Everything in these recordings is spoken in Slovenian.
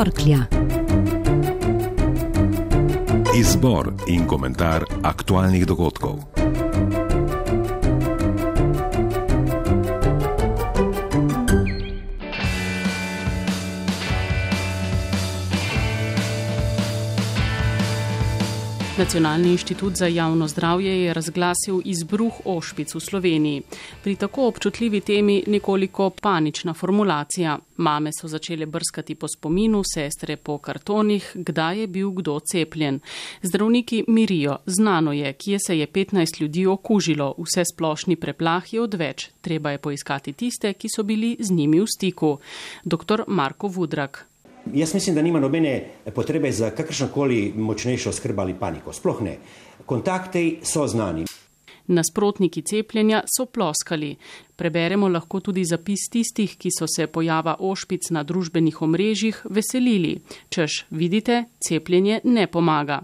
torklja. Izbor in komentar aktualnih dogodkov. Nacionalni inštitut za javno zdravje je razglasil izbruh ošpic v Sloveniji. Pri tako občutljivi temi nekoliko panična formulacija. Mame so začele brskati po spominu, sestre po kartonih, kdaj je bil kdo cepljen. Zdravniki mirijo, znano je, kje se je 15 ljudi okužilo, vse splošni preplah je odveč. Treba je poiskati tiste, ki so bili z njimi v stiku. Dr. Marko Vudrak. Jaz mislim, da nima nobene potrebe za kakršnokoli močnejšo skrb ali paniko. Sploh ne. Kontakti so znani. Nasprotniki cepljenja so ploskali. Preberemo lahko tudi zapis tistih, ki so se pojava ošpic na družbenih omrežjih veselili. Češ, vidite, cepljenje ne pomaga.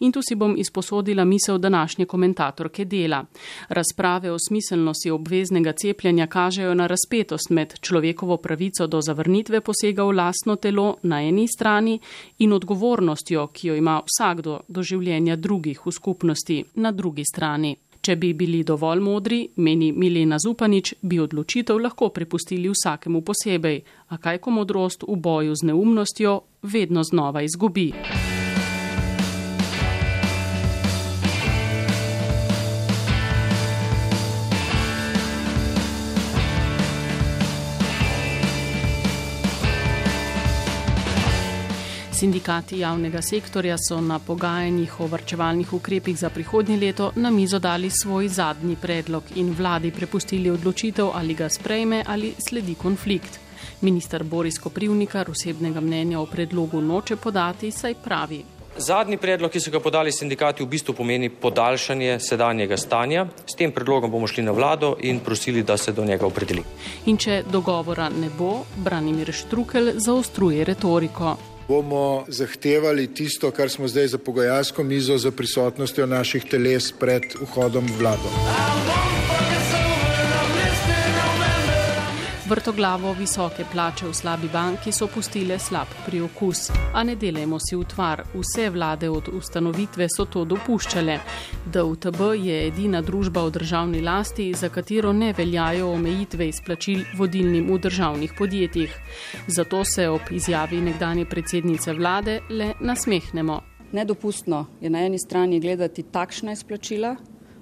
In tu si bom izposodila misel današnje komentatorke dela. Razprave o smiselnosti obveznega cepljenja kažejo na razpetost med človekovo pravico do zavrnitve posega v lastno telo na eni strani in odgovornostjo, ki jo ima vsakdo do življenja drugih v skupnosti na drugi strani. Če bi bili dovolj modri, meni Milena Zupanič, bi odločitev lahko prepustili vsakemu posebej, a kaj ko modrost v boju z neumnostjo vedno znova izgubi. Sindikati javnega sektorja so na pogajanjih o varčevalnih ukrepih za prihodnje leto na mizo dali svoj zadnji predlog in vladi prepustili odločitev, ali ga sprejme ali sledi konflikt. Ministr Boris Koprivnikar osebnega mnenja o predlogu noče podati, saj pravi. Zadnji predlog, ki so ga podali sindikati, v bistvu pomeni podaljšanje sedanjega stanja. S tem predlogom bomo šli na vlado in prosili, da se do njega opredeli. In če dogovora ne bo, Branimir Štrukel zaostruje retoriko bomo zahtevali tisto, kar smo zdaj za pogajalsko mizo, za prisotnostjo naših teles pred vhodom v vlado. Vrtoglavo visoke plače v slabi banki so pustile slab priokus. A ne delajmo si utvar, vse vlade od ustanovitve so to dopuščale. DUTB je edina družba v državni lasti, za katero ne veljajo omejitve izplačil vodilnim v državnih podjetjih. Zato se ob izjavi nekdanje predsednice vlade le nasmehnemo. Nedopustno je na eni strani gledati takšna izplačila,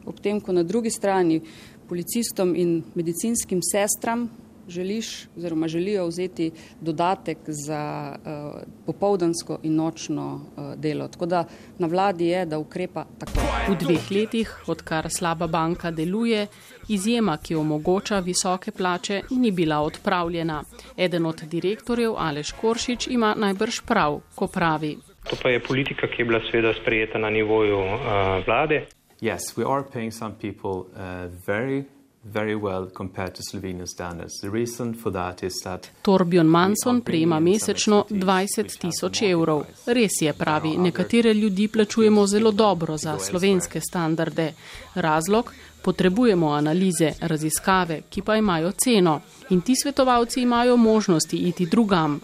ob tem, ko na drugi strani policistom in medicinskim sestram želiš oziroma želijo vzeti dodatek za uh, popoldansko in nočno uh, delo. Tako da na vladi je, da ukrepa tako. V dveh letih, odkar slaba banka deluje, izjema, ki omogoča visoke plače, ni bila odpravljena. Eden od direktorjev, Aleš Koršič, ima najbrž prav, ko pravi. To pa je politika, ki je bila sveda sprejeta na nivoju uh, vlade. Yes, we are paying some people uh, very well compared to Slovenian standards. The reason for that is that Torbjörn Manson prejema mesečno 20 tisoč evrov. Res je, pravi, nekatere ljudi plačujemo zelo dobro za slovenske standarde. Razlog? Potrebujemo analize, raziskave, ki pa imajo ceno. In ti svetovalci imajo možnosti iti drugam,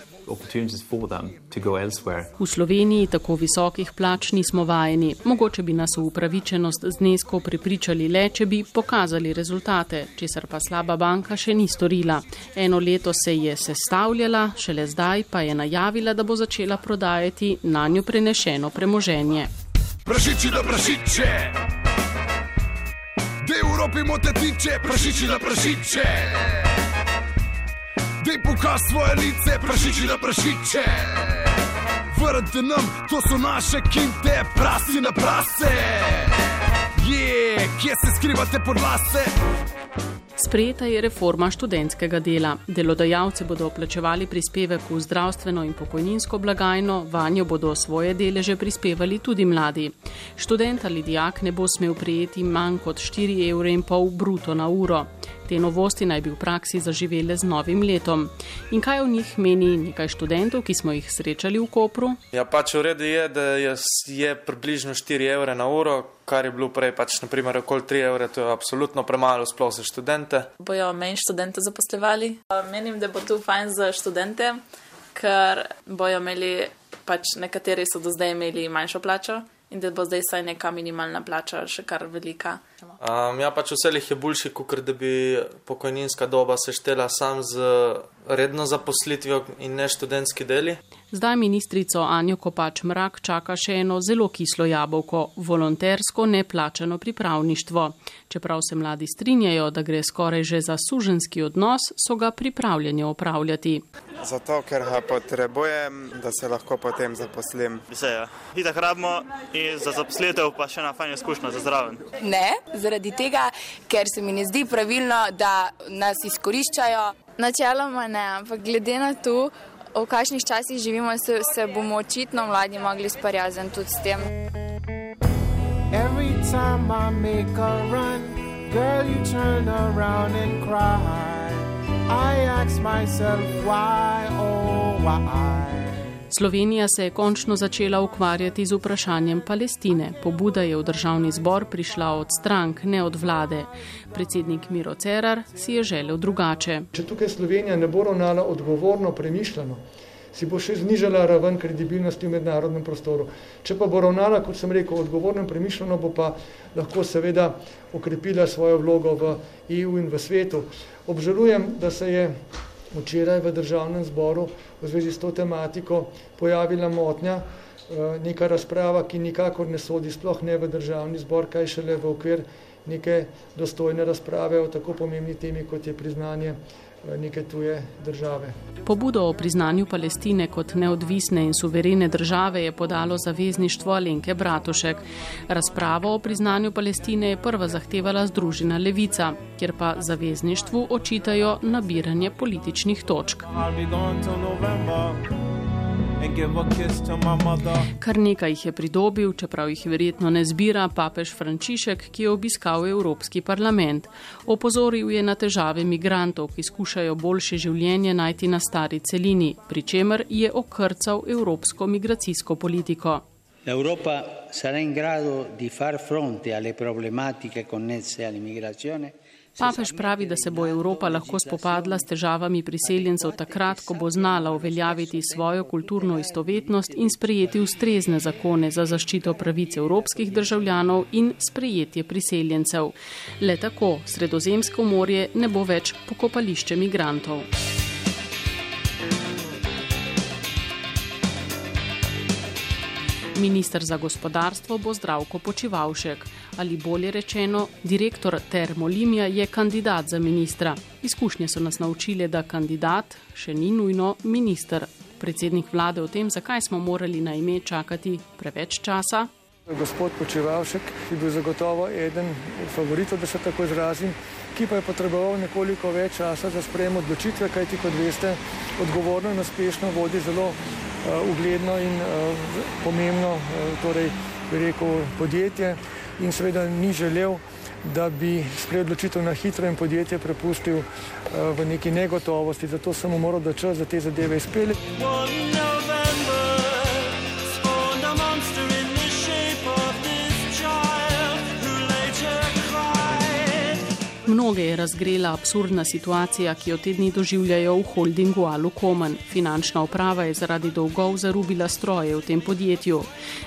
V Sloveniji tako visokih plač nismo vajeni. Mogoče bi nas v upravičenost znesko prepričali le, če bi pokazali rezultate, česar pa slaba banka še ni storila. Eno leto se je sestavljala, šele zdaj pa je najavila, da bo začela prodajati na njo prenešeno premoženje. Prašiči da prašiče! Da Evropi mote tiče, prašiči da prašiče! Dej pokaž svoje lice, prašiči na prašiče. Vrnite nam, to so naše kinte, prasi na prase. Je, yeah, kje se skrivate pod lase? Sprejeta je reforma študentskega dela. Delodajalce bodo plačevali prispevek v zdravstveno in pokojninsko blagajno, vanjo bodo svoje deleže prispevali tudi mladi. Študent ali dijak ne bo smel prijeti manj kot 4,5 evra bruto na uro. Te novosti naj bi v praksi zaživele z novim letom. In kaj o njih meni nekaj študentov, ki smo jih srečali v Kopru? Ja, pač v redu je, da je, je približno 4 evre na uro, kar je bilo prej pač naprimer okoli 3 evre, to je absolutno premalo sploh za študente. Bojo menj študente zaposlovali. Menim, da bo to fajn za študente. ker bojo imeli, pač nekateri so do zdaj imeli manjšo plačo in da bo zdaj saj neka minimalna plača še kar velika. Um, ja, pač vse jih je boljši, kot da bi pokojninska doba se štela sam z redno zaposlitvijo in ne študentski deli. Zdaj ministrico Anjo Kopač Mrak čaka še eno zelo kislo jabolko - volontersko neplačano pripravništvo. Čeprav se mladi strinjajo, da gre skoraj že za suženski odnos, so ga pripravljeni opravljati. Zato, ker ga potrebujem, da se lahko potem zaposlim. Vse je. Itak rabimo in za zaposlitev pa še ena fajna izkušnja za zraven. Ne, zaradi tega, ker se mi ne zdi pravilno, da nas izkoriščajo. Načeloma ne, ampak glede na to, v kakšnih časih živimo, se, se bomo očitno mladi mogli sparjazati tudi s tem. Every time I make a run, girl, you turn around and cry. I ask myself why, oh why. Slovenija se je končno začela ukvarjati z vprašanjem Palestine. Pobuda je v državni zbor prišla od strank, ne od vlade. Predsednik Miro Cerar si je želel drugače. Če tukaj Slovenija ne bo ravnala odgovorno, premišljeno, si bo še znižala raven kredibilnosti v mednarodnem prostoru. Če pa bo ravnala, kot sem rekel, odgovorno in premišljeno, bo pa lahko seveda okrepila svojo vlogo v EU in v svetu. Obžalujem, da se je včeraj v državnem zboru v zvezi s to tematiko pojavila motnja, eh, neka razprava, ki nikakor ne sodi sploh ne v državni zbor, kaj šele v okvir neke dostojne razprave o tako pomembni temi, kot je priznanje neke tuje države. Pobudo o priznanju Palestine kot neodvisne in suverene države je podalo zavezništvo Alenke Bratušek. Razpravo o priznanju Palestine je prva zahtevala Združena levica, kjer pa zavezništvu očitajo nabiranje političnih točk. Kar nekaj jih je pridobil, čeprav jih verjetno ne zbira papež Frančišek, ki je obiskal Evropski parlament. Opozoril je na težave migrantov, ki skušajo boljše življenje najti na stari celini, pri čemer je okrcal evropsko migracijsko politiko. L'Europa sarà in grado di far fronte alle problematiche connesse all'immigrazione. Papež pravi, da se bo Evropa lahko spopadla s težavami priseljencev takrat, ko bo znala uveljaviti svojo kulturno istovetnost in sprejeti ustrezne zakone za zaščito pravic evropskih državljanov in sprejetje priseljencev. Le tako Sredozemsko morje ne bo več pokopališče migrantov. Ministr za gospodarstvo bo zdravko počivalšek ali bolje rečeno, direktor Termolimija je kandidat za ministra. Izkušnje so nas naučile, da kandidat še ni nujno minister. Predsednik vlade o tem, zakaj smo morali na ime čakati preveč časa. Gospod Počivalšek je bil zagotovo eden od favoritov, da se tako izrazim, ki pa je potreboval nekoliko več časa za sprejem odločitve, kajti kot veste, odgovorno in uspešno vodi zelo ugledno in uh, pomembno uh, torej, rekel, podjetje in seveda ni želel, da bi sprejel odločitev na hitro in podjetje prepustil v neki negotovosti. Zato sem mu moral da čas za te zadeve izpeljati. Mnoge je razgrela absurdna situacija, ki jo te dni doživljajo v holdingu Alukomen. Finančna uprava je zaradi dolgov zarubila stroje v tem podjetju.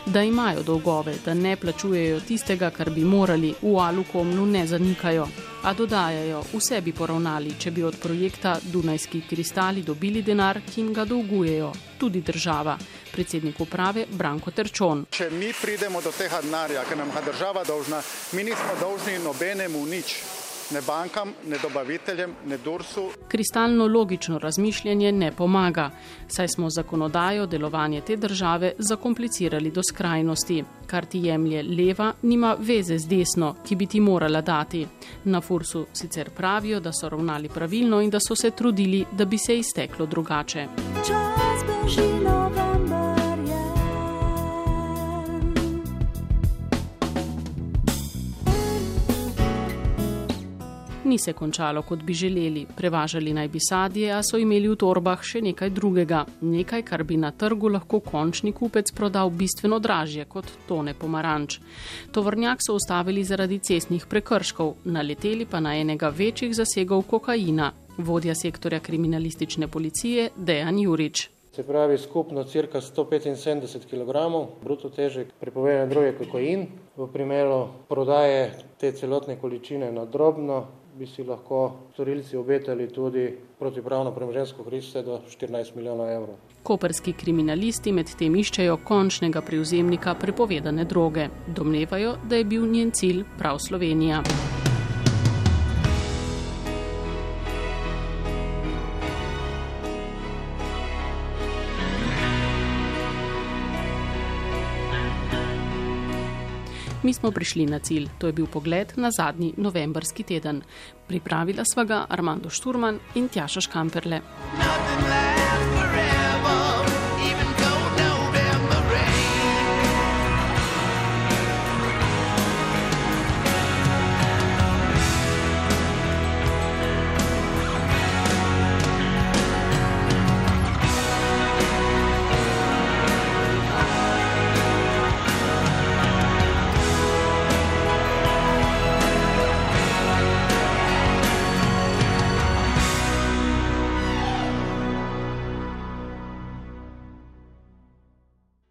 Da imajo dolgove, da ne plačujejo tistega, kar bi morali, v Alukomnu ne zanikajo. A dodajajo, vse bi poravnali, če bi od projekta Dunajski kristali dobili denar, ki jim ga dolgujejo, tudi država. Predsednik uprave Branko Terčon. Če mi pridemo do tega denarja, ker nam ga država dolžna, mi nismo dolžni nobenemu nič ne bankam, ne dobaviteljem, ne Dursu. Kristalno logično razmišljanje ne pomaga, saj smo zakonodajo delovanje te države zakomplicirali do skrajnosti. Kar ti jemlje leva, nima veze z desno, ki bi ti morala dati. Na Fursu sicer pravijo, da so ravnali pravilno in da so se trudili, da bi se izteklo drugače. Čas beži november. Ni se končalo, kot bi želeli. Prevažali naj bi sadje, a so imeli v torbah še nekaj drugega. Nekaj, kar bi na trgu lahko končni kupec prodal bistveno dražje kot tone pomaranč. Tovornjak so ustavili zaradi cestnih prekrškov, naleteli pa na enega večjih zasegov kokaina. Vodja sektorja kriminalistične policije Dejan Jurič. Se pravi, skupno cirka 175 kg bruto težek prepovedane droge kokain. V primeru prodaje te celotne količine na drobno bi si lahko storilci obetali tudi protipravno premožensko korist do 14 milijonov evrov. Koperski kriminalisti medtem iščejo končnega prevzemnika prepovedane droge. Domnevajo, da je bil njen cilj prav Slovenija. Mi smo prišli na cilj, to je bil pogled na zadnji novembrski teden. Pripravila sva ga Armando Šturman in Tjaša Škamperle. Nothing forever.